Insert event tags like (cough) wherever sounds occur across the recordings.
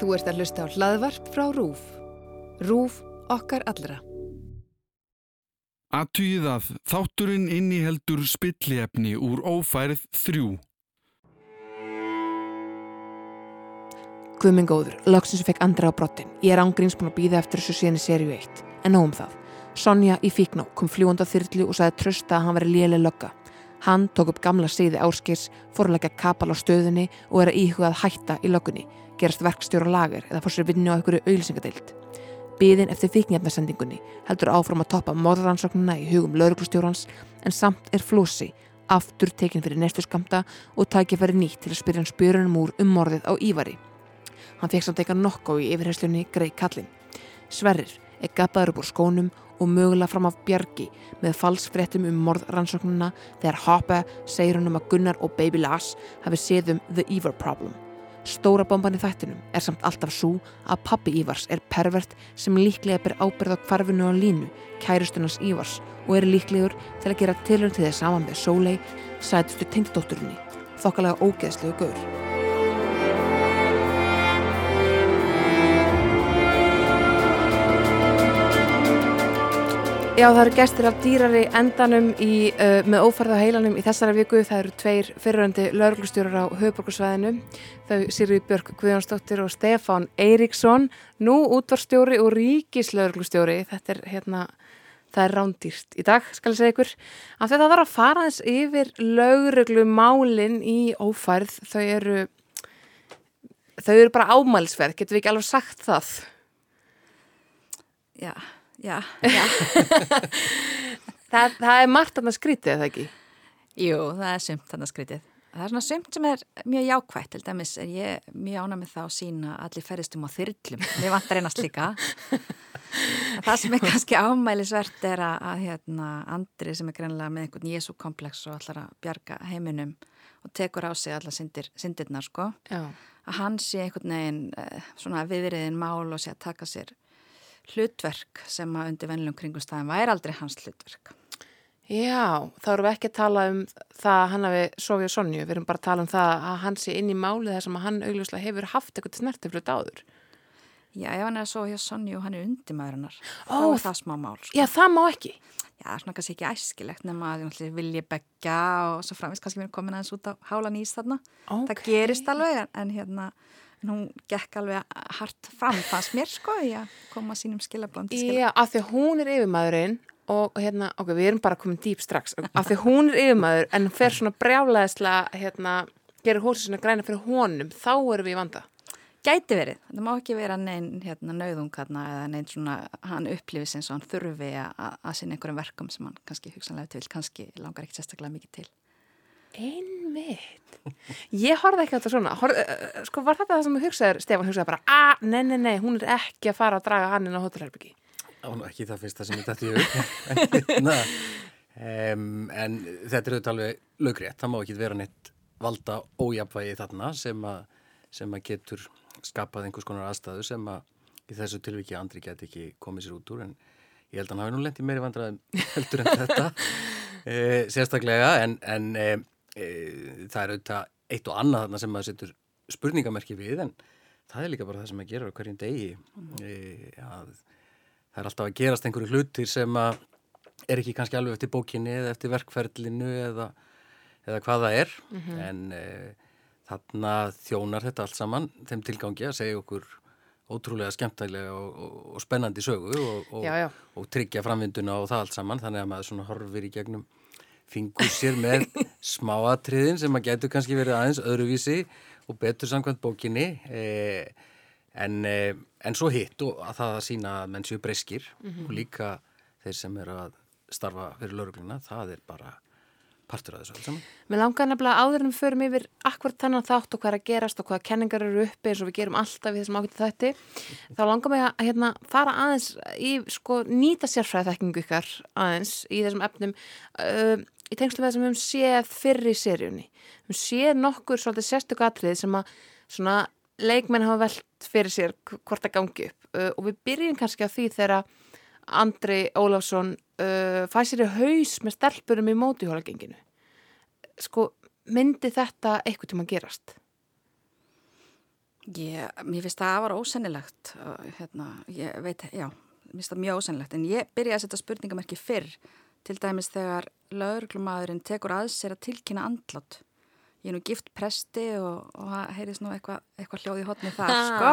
Þú ert að hlusta á hlaðvarp frá RÚF. RÚF okkar allra. Að þátturinn inniheldur spilliefni úr ófærið þrjú. Guðminn góður, loksins fekk andra á brottin. Ég er ángríns búin að býða eftir þessu síðan í sériu 1. En nóg um það. Sonja í Fíknó kom fljúand á þyrlu og sagði trösta að hann veri lélega lögga. Hann tók upp gamla síði áskers, fórlega kapal á stöðunni og er að íhugað hætta í löggunni gerast verkstjóra lager eða fór sér vinnu á einhverju auðlýsingadeild. Bíðin eftir fíknjafnarsendingunni heldur áfram að toppa morðrannsóknuna í hugum lauruglustjórans en samt er flósi aftur tekin fyrir næstu skamta og tækja fyrir nýtt til að spyrja hann spjörunum úr um morðið á Ívari. Hann fekk samt eitthvað nokkó í yfirherslunni Grey Kallin. Sverrir er gappaður upp úr skónum og mögulega fram af bjargi með falsfrettum um morðrannsóknuna þegar Hoppe segir hann um að Gunnar og Baby Lass hafi séð um The Ever Problem. Stóra bomban í þættinum er samt alltaf svo að pappi Ívars er pervert sem líklega ber ábyrð á kvarfinu á línu, kærustunars Ívars og er líklegur til að gera tilhörn til þess saman með Sólei, sætustu tengdótturinni, þokkalega ógeðslegu gaur. Já, það eru gestir af dýrari endanum í, uh, með ófærða heilanum í þessari viku. Það eru tveir fyriröndi lauruglustjórar á höfuborgarsvæðinu. Þau Sirvi Björk Guðjónsdóttir og Stefán Eiríksson. Nú útvarstjóri og ríkislauruglustjóri. Þetta er hérna, það er rándýrt í dag, skal ég segja ykkur. Af það var að fara þess yfir lauruglumálin í ófærð. Þau eru, þau eru bara ámælsverð, getur við ekki alveg sagt það? Já. Já, já. það, það er margt að skrítið, eða ekki? Jú, það er sumt að skrítið. Það er svona sumt sem er mjög jákvægt, til dæmis er ég mjög ána með það að sína allir ferðistum á þyrlum. Mér vantar einast líka. það sem er kannski ámælisvert er að, að hérna, Andri sem er greinlega með einhvern Jésu-komplex og allar að bjarga heiminum og tekur á sig allar syndir, syndirnar, sko. Já. Að hann sé einhvern veginn eh, svona viðriðin mál og sé að taka sér hlutverk sem að undir vennilegum kringumstæðin væri aldrei hans hlutverk. Já, þá erum við ekki að tala um það að hann hafi sofið og sonju, við erum bara að tala um það að hann sé inn í málið þar sem að hann augljóslega hefur haft eitthvað snertiflut áður. Já, ef hann er að sofa hjá sonju og hann er undir maðurinnar, Ó, þá er það smá mál. Sko. Já, það má ekki. Já, er svona kannski ekki æskilegt nema að vilja begja og svo framvist kannski við erum komin aðeins út á hálan ís þarna. Okay. Það gerist alveg en, hérna en hún gekk alveg hart fram fannst mér sko í að koma sínum skilabóðum til skilabóðum. Já, af því að hún er yfirmaðurinn og hérna, ok, við erum bara komin dýp strax, af því að hún er yfirmaður en fer svona brjálæðislega hérna, gerir hósið svona græna fyrir honum þá erum við í vanda. Gæti verið, það má ekki vera neinn hérna, nauðungarna eða neinn svona hann upplifis eins og hann þurfi að sinna einhverjum verkum sem hann kannski hugsanlega til, kannski langar ekkert sérstaklega mikið til. Einmitt. Ég horfði ekki á þetta svona. Horf, uh, sko var þetta það sem þú hugsaður, Stefán hugsaði bara, að, nei, nei, nei, hún er ekki að fara að draga hann inn á hótelherbyggi. Án ekki það fyrsta sem ég dætti í um, (laughs) en þetta er auðvitað alveg lögrétt. Það má ekki vera neitt valda ójapvægi þarna sem að, sem að getur skapað einhvers konar aðstæðu sem að í þessu tilviki andri get ekki komið sér út úr en ég held að hann hafi nú lendið meiri vandrað (laughs) heldur en þetta (laughs) e, sérstaklega en, en e, e, það er auðvitað eitt og annað þarna sem maður setur spurningamerki við en það er líka bara það sem maður gerir á hverjum degi mm. að það er alltaf að gerast einhverju hlutir sem að er ekki kannski alveg eftir bókinni eða eftir verkferðlinu eða, eða hvað það er mm -hmm. en þarna þjónar þetta allt saman þeim tilgangi að segja okkur ótrúlega skemmtælega og, og, og spennandi sögu og, já, já. og tryggja framvinduna og það allt saman þannig að maður svona horfir í gegnum fingur sér með (laughs) smáatriðin sem að getur kannski verið aðeins öðruvísi og betur samkvæmt bókinni eh, en, eh, en svo hitt og að það að sína mennsju breyskir mm -hmm. og líka þeir sem er að starfa fyrir laurugluna, það er bara partur af þessu alls saman. Mér langar nefnilega áður en við förum yfir akkur þannig þátt og hvað er að gerast og hvaða kenningar eru uppi eins og við gerum alltaf í þessum ákveðið þætti þá langar mig að hérna, fara aðeins í sko nýta sérfræði þekkingu ykkar aðeins í þessum efnum uh, í tengslu með það sem við höfum séð fyrir í seríunni. Við höfum séð nokkur svolítið sérstök atrið sem að svona leikmenn hafa velt fyrir sér hvort að gangi upp uh, og við byrjum kannski á því þegar Andri Ólafsson uh, fæ sér í haus með stelpurum í mótihólagenginu sko myndi þetta eitthvað til maður gerast? Ég, mér finnst það að var ósennilegt, hérna, ég veit, já, mér finnst það mjög ósennilegt, en ég byrja að setja spurningamerki fyrr, til dæmis þegar lauruglumadurinn tekur að sér að tilkynna andlátt. Ég er nú gift presti og, og það heyrðis nú eitthvað eitthva hljóð í hotni þar, sko.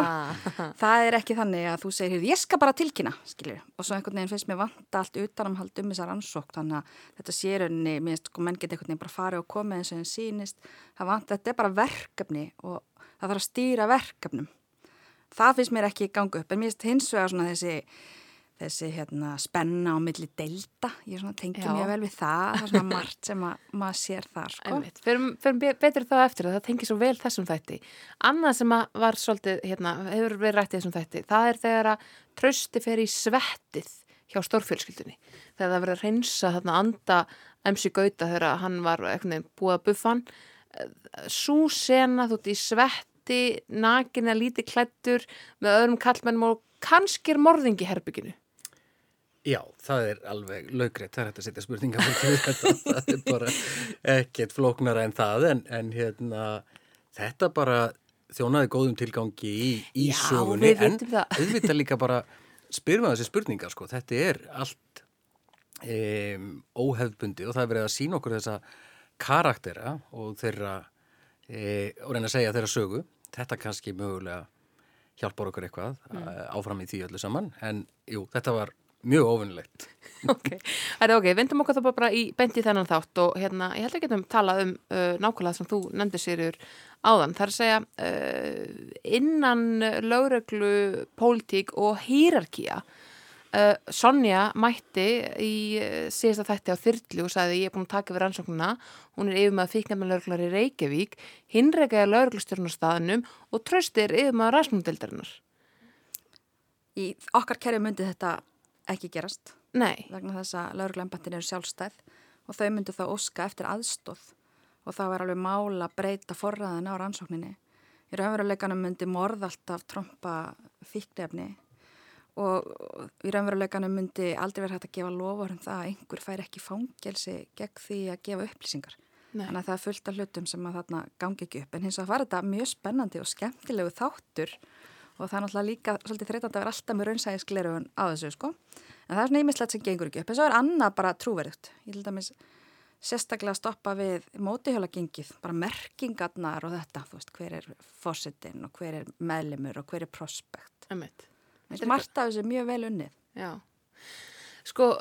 Það er ekki þannig að þú segir, ég skal bara tilkynna, skiljur, og svo einhvern veginn finnst mér vanta allt utanamhald um þessar ansók, þannig að þetta sérunni, mér finnst, sko, menn geta einhvern veginn bara farið og komið eins og einn sínist, vant, þetta er bara verkefni og það þarf að stýra verkefnum. Það finnst mér ekki gangu upp, en mér finnst hins vegar svona þessi, þessi hérna, spenna á milli delta, ég tengi mjög vel við það, það er svona margt sem að, maður sér þar, sko. Be- betur þá eftir að það tengi svo vel þessum þætti. Annað sem var svolítið, hérna, hefur verið rætt í þessum þætti, það er þegar að trösti fer í svettið hjá stórfjölskyldunni. Þegar það verið að reynsa þarna anda MC Gauta þegar hann var búið að buffa hann. Sú sena þú ert í svetti, nakin að líti klættur með öðrum kallmennum og kannski er morðingi herbygginu. Já, það er alveg laugreitt, það er hægt að setja spurninga það (laughs) er bara ekkert flóknara en það, en, en hérna, þetta bara þjónaði góðum tilgangi í, í Já, sögunni, en auðvitað líka bara spyrum við þessi spurningar, sko, þetta er allt um, óhefðbundi og það er verið að sína okkur þessa karaktera og þeirra, e, og reyna að segja þeirra sögu, þetta kannski mögulega hjálpar okkur eitthvað mm. áfram í því öllu saman, en jú, þetta var mjög ofinnlegt. (laughs) Ok, það er ok, vindum okkur þá bara í beint í þennan þátt og hérna, ég held að getum talað um uh, nákvæmlega sem þú nefndir sérur áðan, það er að segja uh, innan lögreglu, pólitík og hýrarkía uh, Sonja mætti í uh, síðasta þætti á þyrlu og sagði ég er búin að taka við rannsóknuna hún er yfir með að fíkna með lögreglar í Reykjavík hinreikaði lögreglustjórnarstaðanum og tröstir yfir með rannsóknundildarinnar Í okkar kerfi myndi þetta ekki gerast Nei, vegna þess að lauruglembantin eru sjálfstæð og þau myndu þá óska eftir aðstóð og þá er alveg mála að breyta forræðin á rannsókninni. Í raunveruleikanum myndi morð alltaf trompa fíknefni og í raunveruleikanum myndi aldrei verið hægt að gefa lofur um það að einhver fær ekki fangelsi gegn því að gefa upplýsingar. Nei. Þannig að það er fullt af hlutum sem að þarna gangi ekki upp. En hins vegar var þetta mjög spennandi og skemmtilegu þáttur og það er náttúrulega líka svolítið þreytandi að vera alltaf með raunsæðisglerugun á þessu sko. En það er svona ímislegt sem gengur ekki upp. En svo er annað bara trúverðugt. Ég held að mér sérstaklega stoppa við mótihjólagengið, bara merkingarnar og þetta, þú veist, hver er fórsetin og hver er meðlimur og hver er prospekt. Mér finnst margt af þessu mjög vel unnið. Já. Sko,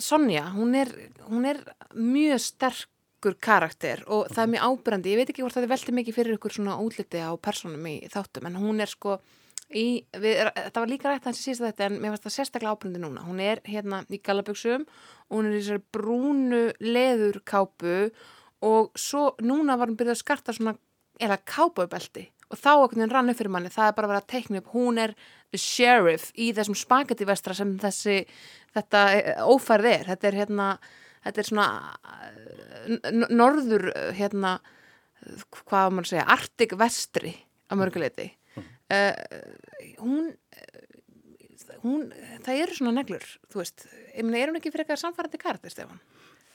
Sonja, hún er, hún er mjög sterkur karakter og það er mjög ábyrrandi. Ég veit ekki hvort það er veltið mikið fyrir ykkur svona útliti á personum í þáttum, en hún er sko, í, við, það var líka rætt hans í síðast þetta, en mér finnst það sérstaklega ábyrrandi núna. Hún er hérna í galaböksum og hún er í þessari brúnu leðurkápu og svo núna var hún byrjuð að skarta svona, eða kápaubelti og þá okkur hann rann upp fyrir manni, það er bara að vera að teikna upp, hún er sheriff í þessum spagetti vestra sem þessi, þetta eh, ófærð er, þetta er hérna, þetta er svona eh, norður eh, hérna, hvað maður að segja, artik vestri á mörguleiti. Uh, hún, eh, hún, það eru svona neglur, þú veist, ég meina, er hún ekki eitthvað samfærandi karakter, Stefán?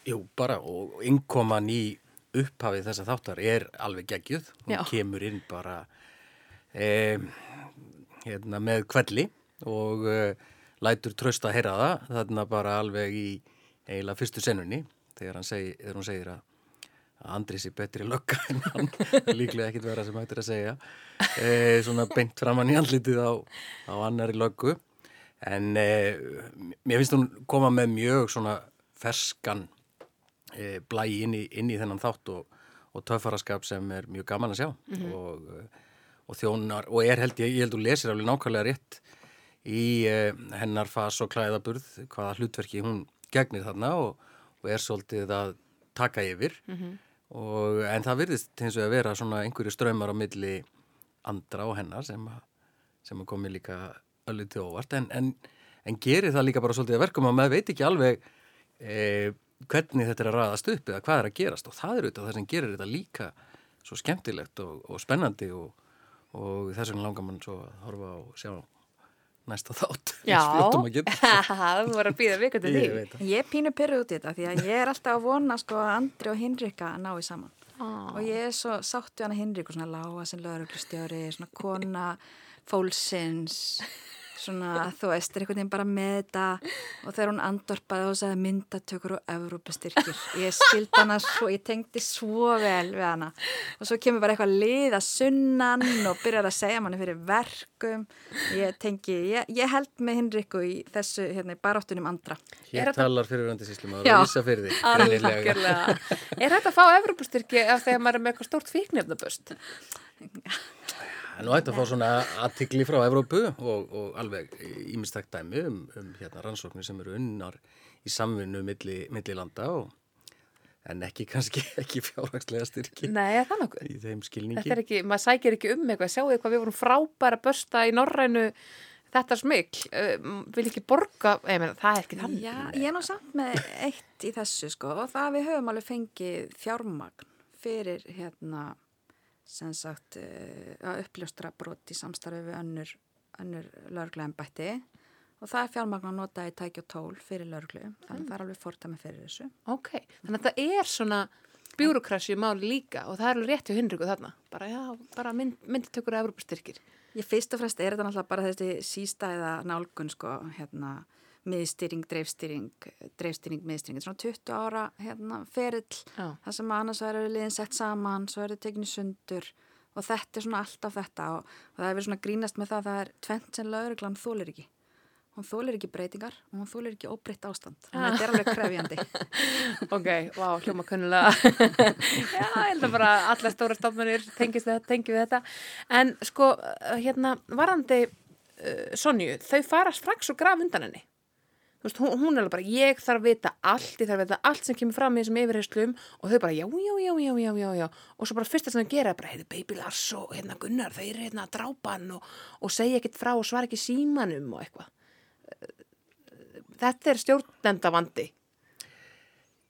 Jú, bara og innkoman í upphafið þessa þáttar er alveg geggjuð. Hún Já. kemur inn bara e, hérna, með kvelli og e, lætur trösta að heyra það. Þarna bara alveg í eiginlega fyrstu senunni þegar, segi, þegar hún segir að að Andri sé betri lögga en hann. Líklega ekkit vera sem hættir að segja. E, svona beint framann í andlitið á, á annari löggu. En e, mér finnst hún koma með mjög svona ferskan e, blæ inn í, inn í þennan þátt og, og töffaraskap sem er mjög gaman að sjá. Og, e, og þjónar og er held ég, ég held þú lesir alveg nákvæmlega rétt í hennar fas og klæðaburð hvaða hlutverki hún gegnir þarna og, og er svolítið að taka yfir og, en það virðist eins og að vera svona einhverju strömmar á milli andra og hennar sem sem komi líka öllu til óvart. En, en, en gerir það líka bara svolítið að verkum að maður veit ekki alveg e, hvernig þetta er að raðast upp eða hvað er að gerast. Og það er auðvitað það sem gerir þetta líka svo skemmtilegt og, og spennandi og, og þess vegna langar mann svo að horfa og sjá næsta þátt Já, þú (laughs) voru að býða vikandi því. Ég það. Ég pínu pyrruð út í þetta því að ég er alltaf að vona sko að Andri og Hinrika nái saman. og ég er svo sáttu hana Hinrik og svona lága sem lögreglustjóri, svona kona fólksins svona þú veist, er einhvern veginn bara með þetta og þegar hún andorpaði og sagði myndatökur og Evrópastyrkir ég skildi hana svo, ég tengdi svo vel við hana og svo kemur bara eitthvað lið að sunnan og byrjar að segja manni fyrir verkum ég tengi, ég, ég held með Hinriku í þessu, hérna, í baráttunum andra Hér þetta- talar fyrir röndi síslum að Já. vísa fyrir því. Greinilega. Er þetta að fá Evropastyrki ef þegar maður er með eitthvað stórt fíknefnaböst? Það (laughs) er nú hægt að fá svona aðtikli frá Evrópu og, og alveg ímestækt dæmi um, um hérna rannsóknir sem eru unnar í samvinnu milli, milli landa og en ekki kannski (laughs) ekki fjárhagslega styrki Nei, er það nokkuð? í þeim skilningi. Þetta er ekki, maður sækir ekki um eitthvað, sjáu eitthvað, við vorum frábæra bösta í norrænu þetta smikl, uh, vil ekki borga, ég meina, það er ekki þannig. Já, ég er nú samt með eitt í þessu sko og það við höfum alveg fengið fjármagn fyrir hérna sem sagt uh, að uppljóstra brot í samstarfi við önnur, önnur lögregluembætti og það er fjármagn að nota í tæki og tól fyrir lögreglu, þannig að það er alveg fórtæmi fyrir þessu. Ok, þannig að það er svona bjúrokrasju máli líka og það er alveg rétt hjá Hinriku þarna. Bara, já, bara mynd, mynditökur af Evropastyrkir. Ég fyrst og fremst er þetta náttúrulega bara þessi sístæða nálgun sko, hérna, miðstýring, dreifstýring, dreifstýring, miðstýring, þetta er svona 20 ára hérna, ferill, Já. það sem annars verður liðin sett saman, svo verður tekinu sundur og þetta er svona alltaf þetta og, og það er verið svona grínast með það að það er tvent sem lauruglan þólir ekki. Hún þólir ekki breytingar og hún þólir ekki óbreytt ástand. Þannig að þetta er alveg krefjandi. (laughs) Ok, vá, hljóma kunnulega. (laughs) Já, ég held að bara alla stóra stofnunir tengist þetta, tengi við þetta. En sko, hérna, varandi uh, Sonju, þau fara strax og graf undan henni. Veist, hún, hún er alveg bara, ég þarf að vita allt, ég þarf að vita allt sem kemur fram í þessum yfirheyslum og þau bara, já, já, já, já, já, já, já. Og svo bara fyrsta sem þau gera er bara, heiði, Baby Lars og hérna Gunnar, þeir eru hérna að drápa hann og, og segja ekkert frá og svara ekki símanum og eitthvað. Þetta er stjórnendavandi.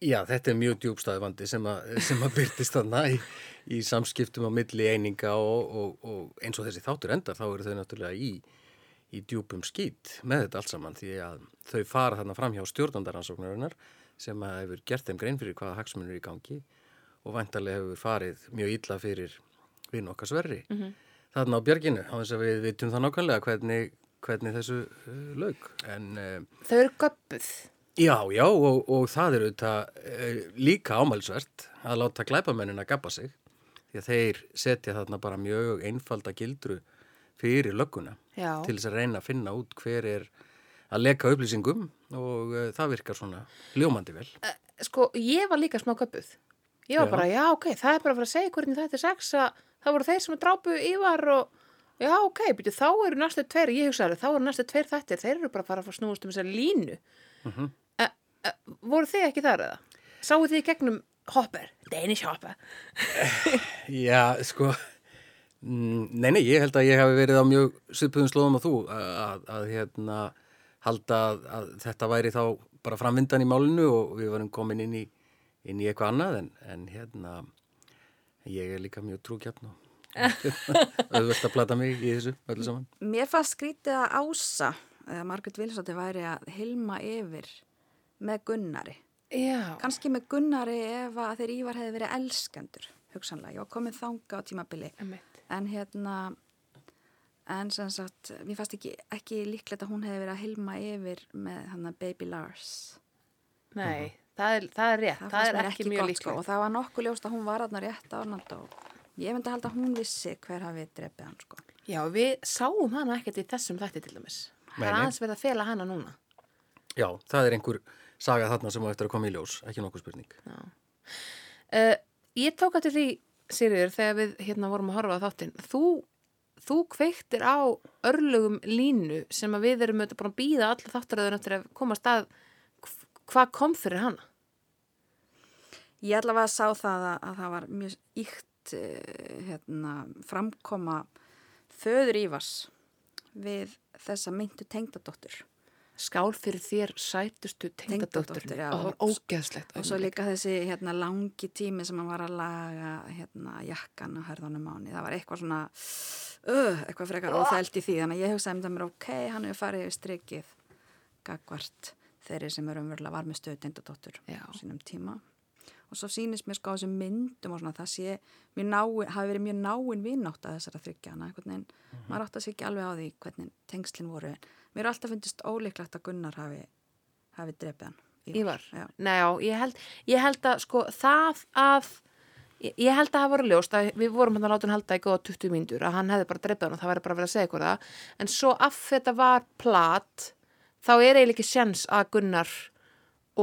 Já, þetta er mjög djúbstæði vandi sem að, að byrtist þarna í, í samskiptum á milli eininga og, og, og eins og þessi þáttur endar þá eru þau náttúrulega í, í djúpum skýt með þetta allt saman því að þau fara þarna fram hjá stjórnandaransóknarinnar sem að hefur gert þeim grein fyrir hvaða hagsmunur er í gangi og vantarlega hefur farið mjög illa fyrir vinn okkar sverri. Mhm. Þarna á björginu, á þess að við vitum það nákvæmlega hvernig, hvernig þessu uh, lauk. En uh, Þau eru göppuð. Já, já og, og það er auðvitað e, líka ámælsvert að láta glæpamennin að gabba sig því að þeir setja þarna bara mjög einfalda gildru fyrir lögguna Já. til þess að reyna að finna út hver er að leka upplýsingum og e, það virkar svona ljómandi vel. Sko, ég var líka smá göppuð. Ég var Já. bara, já, ok, það er bara að fara að segja hvernig þetta er sex að það voru þeir sem drápu Ívar og já, ok, byrju, þá eru næstu tveir, ég hugsaði, þá eru næstu tveir þættir, þeir eru bara að fara að fara að snúast um þessar línu. Mhm. e, e, voru þið ekki þar eða? Sáu þið gegnum Hopper, Danish Hopper? Já, sko, mm, nei, nei, ég held að ég hafi verið á mjög svipuðum slóðum á þú að, að, að hérna, halda að, að þetta væri þá bara framvindan í málinu og við varum komin inn í, inn í eitthvað annað en, en hérna, ég er líka mjög trúkjarn og (laughs) auðvöld að plata mig í þessu öllu saman. Mér fannst skrítið að Ása, eða Margaret Wilsótti væri að hilma yfir með Gunnari. Já. Kanski með Gunnari ef að þeir Ívar hefði verið elskendur, hugsanlega. Ég var komið þanga á tímabili. Einmitt. En hérna, en sem sagt, mér fannst ekki, ekki líklegt að hún hefði verið að hilma yfir með hann að Baby Lars. Nei, það er, það er rétt, það, fannst er mér ekki, mjög líklegt. Sko, og það var nokkuð ljóst að hún var aðna rétt ánand og ég myndi að halda að hún vissi hver hafi drefið hann, sko. Já, við sáum hana ekkert í þessum þætti til dæmis. Það er aðeins verið að fela hana núna. Já, það er einhver saga þarna sem á eftir að koma í ljós, ekki nokkuð spurning. Uh, ég tók eftir því, Sigriður, þegar við hérna vorum að horfa á þáttinn. Þú, þú kveiktir á örlugum línu sem að við erum auðvitað búin að býða allir þáttaröður eftir að komast að hv- hvað kom fyrir hana. Ég allavega sá það að, að það var mjög íkt uh, hérna, framkoma föður Ívars við þessa myndu tengdadóttur. Skál fyrir þér sætustu tengdadóttur. Og ógeðslegt. Og svo líka þessi hérna, langi tími sem hann var að laga hérna, jakkan á hörðunum áni. Það var eitthvað svona, uh, eitthvað frekar óþælt í því. Þannig að ég hugsaði um það mér, ok, hann hefur farið yfir strikið gagvart þeirri sem er umverulega var með stöðu tengdadóttur sínum tíma. og svo sýnist mér sko á þessum myndum og svona það sé náin, hafi verið mjög náin vinátt að þessara þryggjana, hvernig maður átt að sé ekki alveg á því hvernig tengslinn voru mér er alltaf fundist óleiklegt að Gunnar hafi, hafi drefið hann Ívar, Já. Nei, já, ég held, ég held að sko það að ég, held að það voru ljóst að við vorum hann að láta hann halda í góða 20 mínútur að hann hefði bara dreipið hann og það væri bara vera að segja ykkur það en svo af þetta var plat þá er eiginlega ekki sjens að Gunnar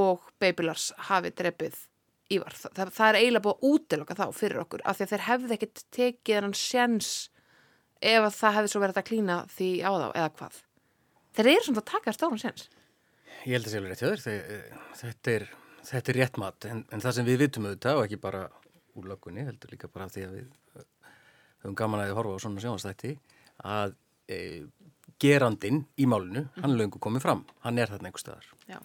og Babylars hafi dreipið Ívar. Það, það, er eiginlega búið að útiloka þá fyrir okkur af því að þeir hefði ekkit tekið hann sjens ef að það hefði svo verið að klína því á þá eða hvað. Þeir eru svona að taka stóran sjens. Ég held að sé alveg rétt hjá þér, þe- þetta er, er rétt mat, en, en það sem við vitum auðvitað og ekki bara úr löggunni, heldur líka bara af því að við uh, höfum gaman að horfa á svona sjónastætti, að e, gerandin í málinu, hann löngu komið fram, hann er þarna einhver staðar. Já.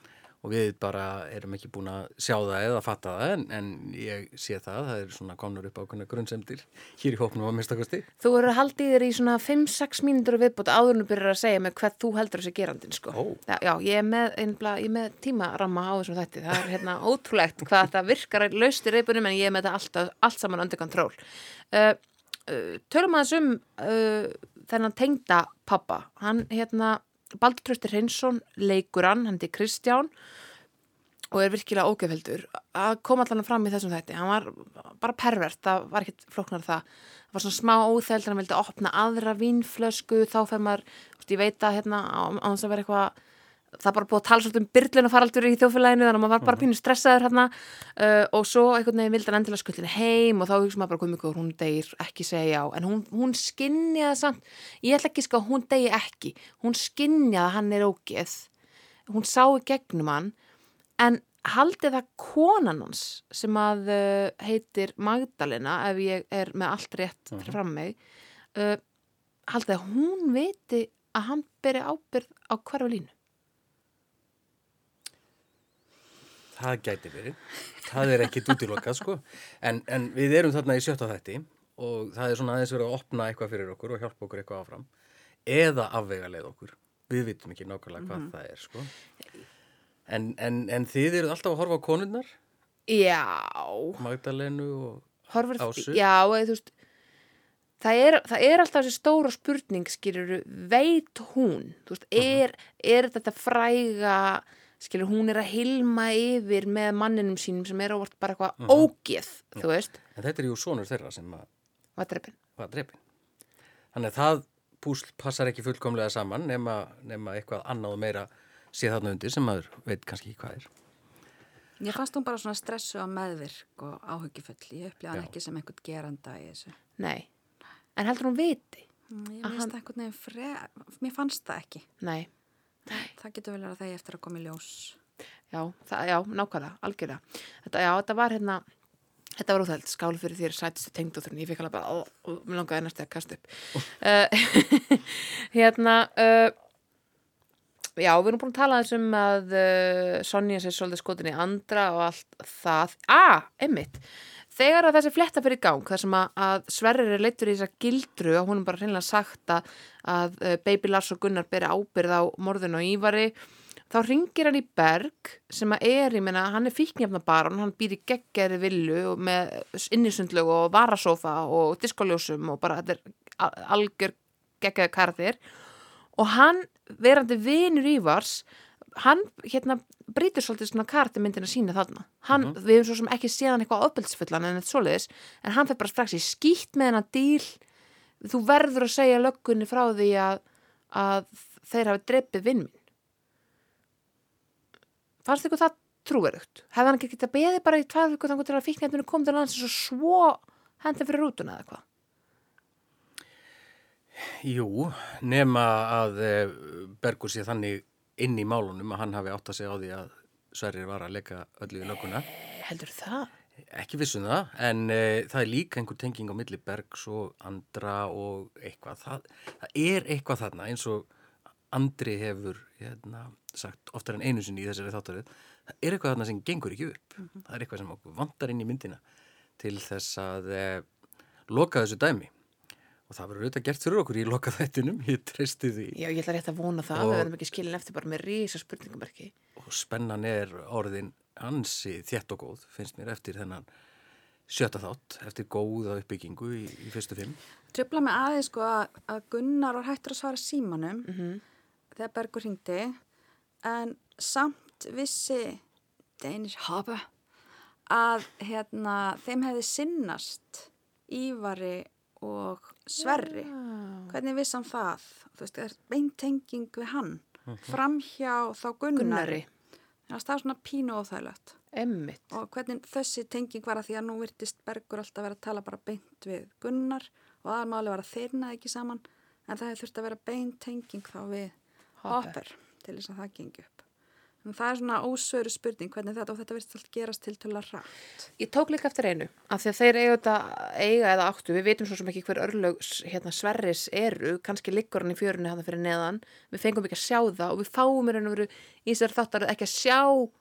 Og við bara erum ekki búin að sjá það eða fatta það, en, en ég sé það, það er svona komnur upp ákveðna grunnsemdir hér í hóknum á minnstakosti. Þú eru haldið þér í svona 5-6 mínútur viðbútt áður en þú byrjar að segja mig hvað þú heldur þessi gerandin sko. Ó. Já, já, ég er með, er með tímaramma á þessum þætti. Það er hérna ótrúlegt hvað þetta virkar laust í reypunum en ég er með þetta allt, allt saman undir kontról. Uh, uh, tölum aðeins um uh, þennan tengda pappa. Hann hérna, Baldur Tröstir Hreinsson, leikur hann, hann er Kristján og er virkilega ógefheldur að koma allan fram í þessum þætti hann var bara pervert, það var ekkit flóknar það. Það var svona smá óþæld hann vildi opna aðra vínflösku þá fer maður, ég veit að hérna á þess að vera eitthvað það bara búið að tala svolítið um byrlun og faraldur í þjófélaginu þannig að maður var bara pínu stressaður hérna uh, og svo einhvern veginn vildi hann endilega skullinu heim og þá hugsa maður bara hvað mjög hún deyr ekki segja já, en hún, hún skinjaði samt, ég ætla ekki sko að hún deyji ekki, hún skinjaði að hann er ógeð. Hún sá í gegnum hann. En haldið það konan hans sem að uh, heitir Magdalena ef ég er með allt rétt fyrir fram mig uh, haldið að hún viti að hann beri ábyrð á hverju línu Það gæti verið. Það er ekki dútilokað sko. En, en við erum þarna í sjötta þætti og það er svona aðeins verið að opna eitthvað fyrir okkur og hjálpa okkur eitthvað áfram. Eða afvega leið okkur. Við vitum ekki nákvæmlega hvað það er sko. En, en, en þið eruð alltaf að horfa á konurnar, Já, Magdalenu og... horfur, Ásu? já, eða, þú veist það er, það er alltaf þessi stóra spurning skilur, veit hún þú veist, er, er þetta fræga skilur, hún er að hilma yfir með manninum sínum sem er ávart bara eitthvað ógeð, þú veist En þetta er jú sonur þeirra sem að var drefin var drefin. Þannig að það púsl passar ekki fullkomlega saman nema, nema eitthvað annað og meira sé þarna undir sem maður veit kannski ekki hvað er. Ég fannst hún bara svona stressu á meðvirk og áhyggjufull. Ég upplýði hann ekki sem einhvern geranda í þessu. Nei, en heldur hún viti? Mm, Ég hann- það einhvern veginn fre... Mér fannst það ekki. Nei, Það getur vel að það ég eftir að koma í ljós. já, það, já, nákvæmlega, algjörlega. Þetta, já, þetta var hérna þetta var úþæld, skál fyrir þér sætistu tengdóþurinn, ég fikk alveg bara, ó, mér langaði næstu að kasta upp. Uh, (laughs) hérna uh, já, við erum búin að tala þessum að uh, Sonja sér svolítið skotin í andra og allt það, að, einmitt þegar að þessi fletta fyrir gang þar sem að, að Sverrir er leittur í þessa gildru og hún er bara hreinlega sagt að, að uh, Baby Lars og Gunnar beri ábyrð á morðun og Ívari þá ringir hann í Berg sem að er, ég meina, hann er fíknjafnabaran hann býr í geggjæri villu með innisundlögu og varasófa og diskoljósum og bara þetta er al- algjör geggjaði karðir og hann, verandi vinur Ívars hann hérna brýtur svolítið svona karti myndin að sína þarna. Hann, við hefum svo sem ekki séð hann eitthvað ofbeldsfullan en þetta svoleiðis, en hann fyrir bara strax í skýtt með hennar díl. Þú verður að segja löggunni frá því að, að þeir hafi dreipið vinn fannst ykkur það trúverugt hefði hann ekki getað beðið bara í tvær viku þannig að fíknefninu kom til lands og svo hendi fyrir rútuna eða eitthvað Jú, nema að eh, Bergur sé þannig inn í málunum að hann hafi átt að segja á því að Sverrir var að leika öllu í löguna. heldur það? Ekki vissum það, en e, það er líka einhver tenging á milli Bergs og Andra og eitthvað. Það, það er eitthvað þarna eins og Andri hefur hérna, sagt oftar en einu sinni í þessari þáttarið. Það er eitthvað þarna sem gengur ekki upp. Það er eitthvað sem okkur vantar inn í myndina til þess að e, loka þessu dæmi. Og það verður auðvitað gert fyrir okkur í loka þættinum, ég treysti því. Já, ég ætla rétt að vona það, Og- við verðum ekki skilin eftir bara með rísa spurningamerki og spennan er orðin ansi þétt og góð, finnst mér, eftir þennan sjötta þátt, eftir góða uppbyggingu í, í fyrstu fimm. Tröfla mig aðeins sko að, að Gunnar var hættur að svara símanum Mhm. þegar Bergur hringdi en samt vissi Danish Hopper að hérna, þeim hefði sinnast Ívari og Sverri. Hvernig vissi hann það? Þú veist, það er beintenging við hann framhjá þá Gunnari. Gunnari, Þannig að það er svona pínu óþægilegt. emmitt. Og hvernig þessi tenging var að því að nú virtist Bergur alltaf vera að tala bara beint við Gunnar og aðalmáli var að þeirna ekki saman en það hefði þurft að vera beint tenging þá við Hopper. Hopper til þess að það gengi upp. Það er svona ósöru spurning hvernig þetta og þetta virðist allt gerast til til að rætt. Ég tók líka eftir einu, af því að þeir eiga þetta eiga eða áttu, við veitum svo sem ekki hver örlög hérna, Sverris eru, kannski liggur hann í fjörunni hann fyrir neðan, við fengum ekki að sjá það og við fáum og veru í þessar þáttar ekki að sjá uh,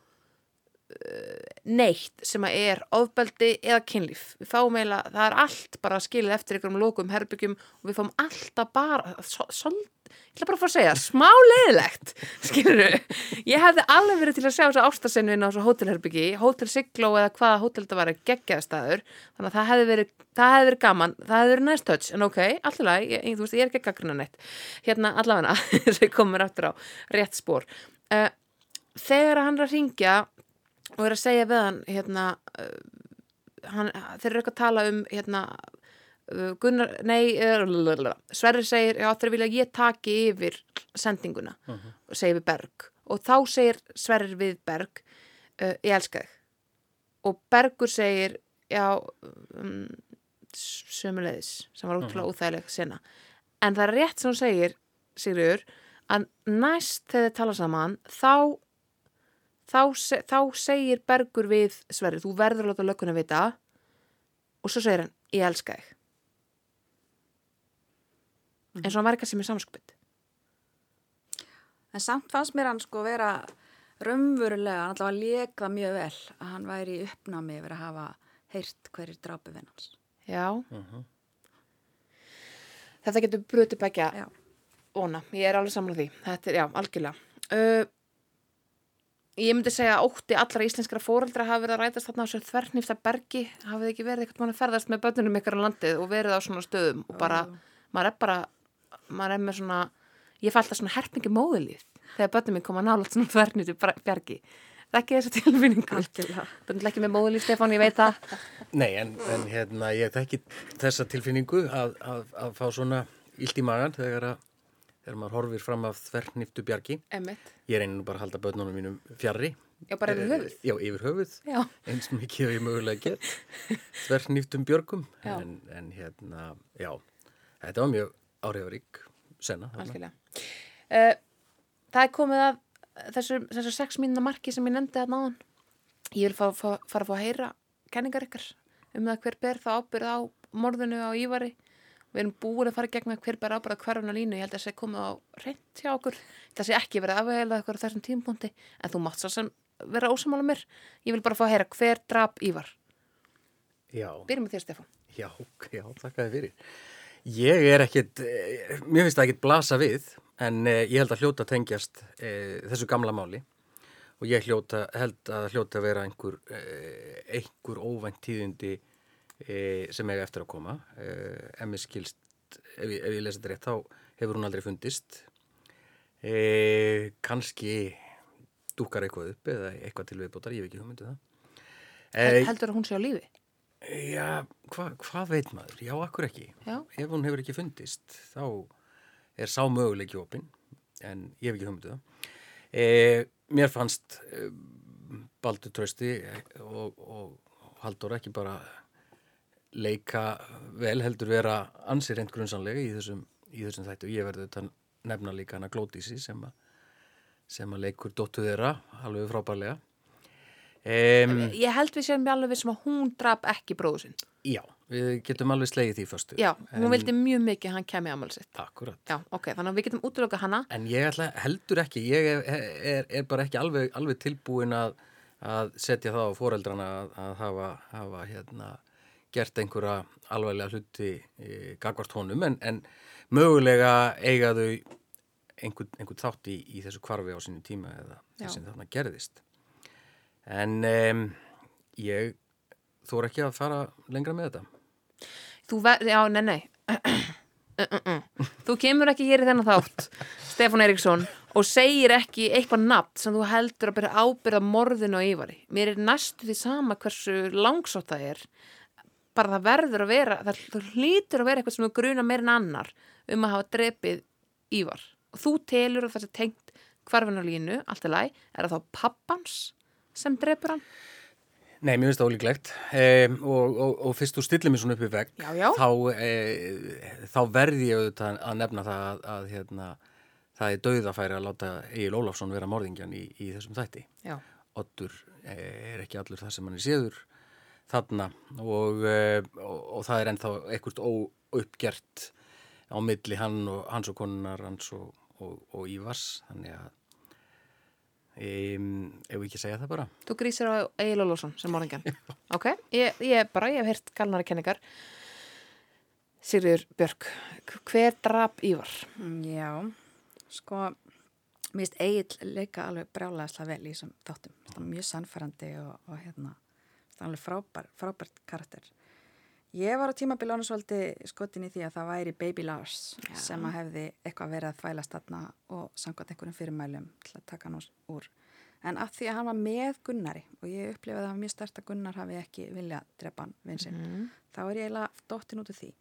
neitt sem að er ofbeldi eða kynlíf. Við fáum eiginlega, það er allt bara skilið eftir einhverjum lokum herbyggjum og við fáum alltaf bara, svolítið, ég ætla bara að fá að segja, smá leiðilegt, skilur Ég hefði alveg verið til að sjá þess að ástarsinnvinn á þessu hótelherbyggi, hótel Sigló eða hvaða hótel þetta var að gegja staður, þannig að það hefði verið, það hefði verið gaman, það hefði verið nice touch, en ok, alltaf þú veist, ég er ekki að gaggruna neitt. Hérna allavega, (laughs) þess að ég komur aftur á rétt spór. Uh, þegar hann er að ringja og er að segja við hann, hérna, uh, hann, þeir eru eitthvað að tala um, hérna, Gunnar, nei, uh, Sverri segir, já þeir vilja að ég taki yfir sendinguna, segir við Berg. Og þá segir Sverrir við Berg, uh, ég elska þig. Og Bergur segir, já, um, sömulegis, sem var útrúlega óþægileg sena, en það er rétt sem hún segir, Sigriður, að næst þegar þið tala saman, þá þá, se, þá segir Bergur við Sverri, þú verður að láta lögguna vita. Og svo segir hann, ég elska þig eins og hann var eitthvað sem er samskupið En samt fannst mér hann sko vera raunverulega, hann alltaf að leka mjög vel að hann væri í uppnámi yfir að hafa heyrt hverjir drápu vinn hans. já. Þetta getur brutið begja Já. óna, ég er alveg samlega því. Þetta er, já, algjörlega. Uh, ég myndi segja að ótti allra íslenskra fóreldra hafi verið að rætast þarna á sér þvernýfta bergi hafið ekki verið eitthvað mann að ferðast með börnunum ykkar á landið og verið á svona stöðum og bara, maður er bara maður er með svona, ég fælt að svona herpingi móðulíð þegar börnum mín koma nálat svona þvernýftu bergi það er ekki þessa tilfinningu Algjörlega. það er ekki með móðulíð, Stefán, ég veit það Nei, en, en hérna, ég þekki þessa tilfinningu að, að, að fá svona illt í magan þegar, að, þegar maður horfir fram af þvernýftu bjargi. Emmitt, Ég reynir nú bara að halda börnunum mínum fjarrri. já, bara yfir höfuð Já, yfir höfuð. já, Eins mikið og ég mögulega get. (laughs) Þvernýftum björgum. En, en hérna, já, þetta var mjög þarna. algjörlega. Uh, það er komið að þessu, þessu sex mínuna marki sem ég nefndi að náðan ég vil fá, fá, fara að fá að heyra kenningar ykkar um það hver ber það ábyrð á morðinu á Ívari. Við erum búin að fara í gegn með hver ber ábyrð á hverjum á línu, ég held að það sé komið á reynd hjá okkur, það sé ekki verið afvegilega okkur á þessum tímpúndi, en þú mátt svo sem vera ósamála mér, ég vil bara fá að heyra hver drap Ívar, Já. byrjum með þér Stefán. Já, já, þakka þið fyrir. Ég er ekkit, eh, mér finnst það ekkit blasa við, en eh, ég held að hljóta tengjast eh, þessu gamla máli og ég hljóta, held að hljóta vera einhver, eh, einhver óvænt tíðindi eh, sem eiga eftir að koma. Eh, ef ég, ég lesa þetta rétt, þá hefur hún aldrei fundist. Kannski dúkar eitthvað upp eða eitthvað til viðbótar, ég hef ekki hugmyndið það. Eh, heldur að hún sé á lífi? Já, hva, hvað veit maður? Já, akkur ekki. Já. Ef hún hefur ekki fundist, þá er sá möguleiki opinn, en ég hef ekki humduð það. E, mér fannst e, Baldur Trausti og, og Haldur ekki bara leika vel heldur vera ansið reynd grunnsanlega í þessum, í þessum þættu. Ég verði þetta nefna líka hana Glótísi sem, a, sem að leikur dóttu þeirra alveg frábærlega. Um, Ég held við séum alveg við sem að hún drap ekki bróðu sinn. Já, við getum alveg slegið því fyrstu. Já, hún En- vildi mjög mikið að hann kemi ámæli sitt. Akkurat. Já, ok, þannig að við getum útlöka hana. En ég ætla heldur ekki, ég er, er, er bara ekki alveg, alveg tilbúin að, að setja það á foreldrana að, að hafa, hafa hérna, gert einhverja alveglega hluti e, gagvart honum en, en mögulega eiga þau einhvern, einhvern þátt í, í þessu kvarfi á sínu tíma eða Já. þess sem þarna gerðist. En um, ég þór ekki að fara lengra með þetta. Þú ver, já, nei, nei Uh, uh, uh. Þú kemur ekki hér í þennan þátt (laughs) Stefán Eriksson og segir ekki eitthvað nafn sem þú heldur að byrja ábyrða morðinu á Ívari mér er næstu því sama hversu langsótt það er bara það verður að vera það, það hlýtur að vera eitthvað sem þú gruna meir en annar um að hafa drepið Ívar og þú telur að það sé tengt hvarfin á línu, allt er læg er það þá pappans sem drepur hann Nei, mér finnst það ólíklegt um, og, og, og fyrst þú stillir mér svona upp í vegg Já, já. þá, e, þá verði ég auðvitað að nefna það að, að hérna, það er dauðafæri að láta Egil Ólafsson vera morðingjan í, í þessum þætti. Já, Oddur e, er ekki allur það sem hann er séður þarna og, e, og, og það er ennþá ekkert óuppgert á milli hann og, hans og konunar hans og, og Ívars þannig að Um, ef við ekki segja það bara þú grísir á Egil Ólafsson sem morðingjan (laughs) Ok, ég, ég bara, ég hef heyrt galnari kenningar Sigriður Björk hver drap Ívar? Já, sko, mér finnst Egil leika alveg brjálæðislega vel í þessum þáttum. Það er mjög sannfærandi og, og hérna, það er alveg frábær, frábært karakter. Ég var á tímabili ánusvaldi skotin í því að það væri Baby Lars Já. sem að hefði eitthvað verið að fæla statna og samkvæmt einhverjum fyrirmælum til að taka hann úr-. En að því að hann var með Gunnari og ég upplifaði að það var mjög stert að Gunnar hafi ekki viljað drepa hann vinsinn, Mm. þá er ég eiginlega dóttin út af því.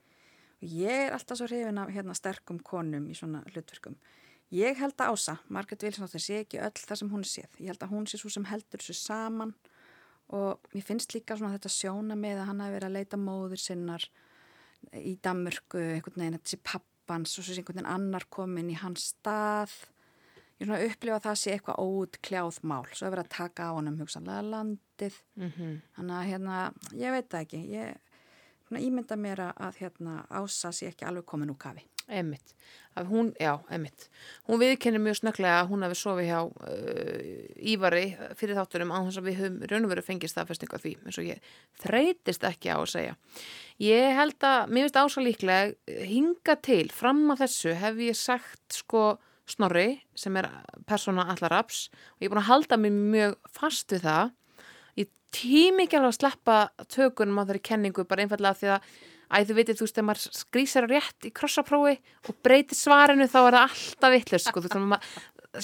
Og ég er alltaf svo hrifin af hérna, sterkum konum í svona hlutverkum. Ég held að Ása, Margaret Wilsonóttir, sé ekki öll það sem hún séð. Ég held að hún sé svo sem heldur þessu saman og mér finnst líka svona þetta sjóna með að hann hafi verið að leita móður sinnar í Danmörku, einhvern veginn, sé pappans og svo sé einhvern veginn annar komin í hans stað. Ég svona upplifa að það sé eitthvað óutkljáð mál. Svo er verið að taka á honum hugsanlega landið. Mm Þannig að hérna, ég veit það ekki. Ég svona, ímynda mér að hérna, Ása sé ekki alveg komin úr kafi. Emmitt, hún, já, emmitt hún viðkennir mjög snögglega að hún hafi sofið hjá uh, Ívari fyrir þáttunum á þess að við höfum raun og veru fengið staðfestingu af því, eins og ég þreytist ekki á að segja. Ég held að, mér finnst ása líklega hinga til, fram að þessu hef ég sagt sko Snorri sem er persóna allar raps og ég er búin að halda mér mjög fast við það. Ég tími ekki alveg að sleppa tökunum á þeirri kenningu bara einfallega því að Æ, þú veitir, þú veist, þegar maður skrýsar rétt í krossaprófi og breytir svarinu þá er það alltaf vittlust, sko, þú veist, maður,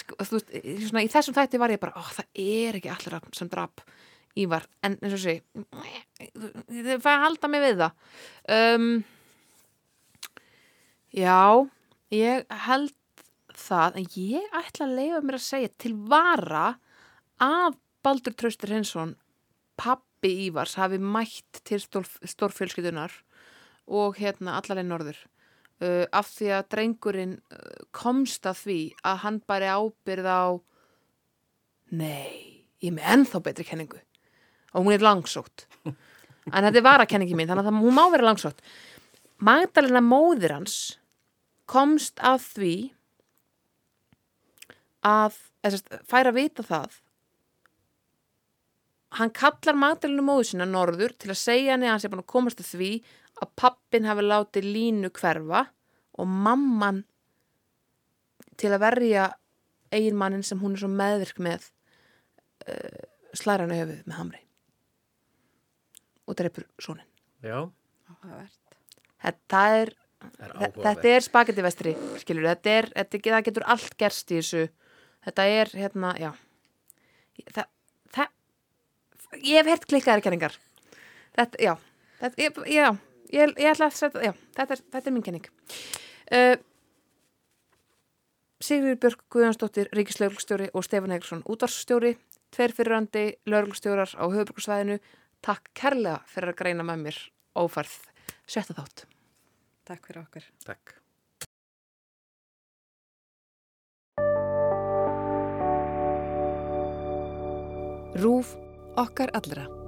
sko, þú veist, svona, í þessum þætti var ég bara, ó, það er ekki allir sem drap Ívar, en eins og sé, þið fæði að halda mig við það. Um, já, ég held það, en ég ætla að leifa mér að segja til vara að Baldur Tröstur Hinsson, pappi Ívars, hafi mætt til stórfjölskyldunar og hérna allalegin norður. Uh, af því að drengurinn uh, komst að því að hann bæri ábyrð á nei, ég með ennþá betri kenningu. Og hún er langsótt. (laughs) En þetta er varakenningi mín þannig að hún má vera langsótt. Magdalena móðir hans komst að því að eða, sérst, færa vita það. Hann kallar Magdalenu móður sína norður til að segja henni að hann sé búin að komast að því að pappin hafi látið línu hverfa og mamman til að verja eiginmannin sem hún er svo meðvirk með uh, slæra hann höfuð með hamri og dreipur svonin. Já, Áhugavert. Þetta er, er þetta er spagetti vestri, skilur, þetta er, þetta, það getur allt gerst í þessu, þetta er, hérna, já, það, það, ég hef hert klikkaðar kenningar, þetta, já, þetta, ég, já, ég, ég ætla að setja, já, þetta er, þetta er mín kenning. Uh, Sigurður Björk Guðjónsdóttir, Ríkislauglustjóri og Stefán Egilsson, útvarsstjóri, tveir fyrirrandi lauglustjórar á höfubrúksvæðinu, takk kærlega fyrir að greina með mér ófærð sjötta þátt. Takk fyrir okkur. Takk. Rúf okkar allra.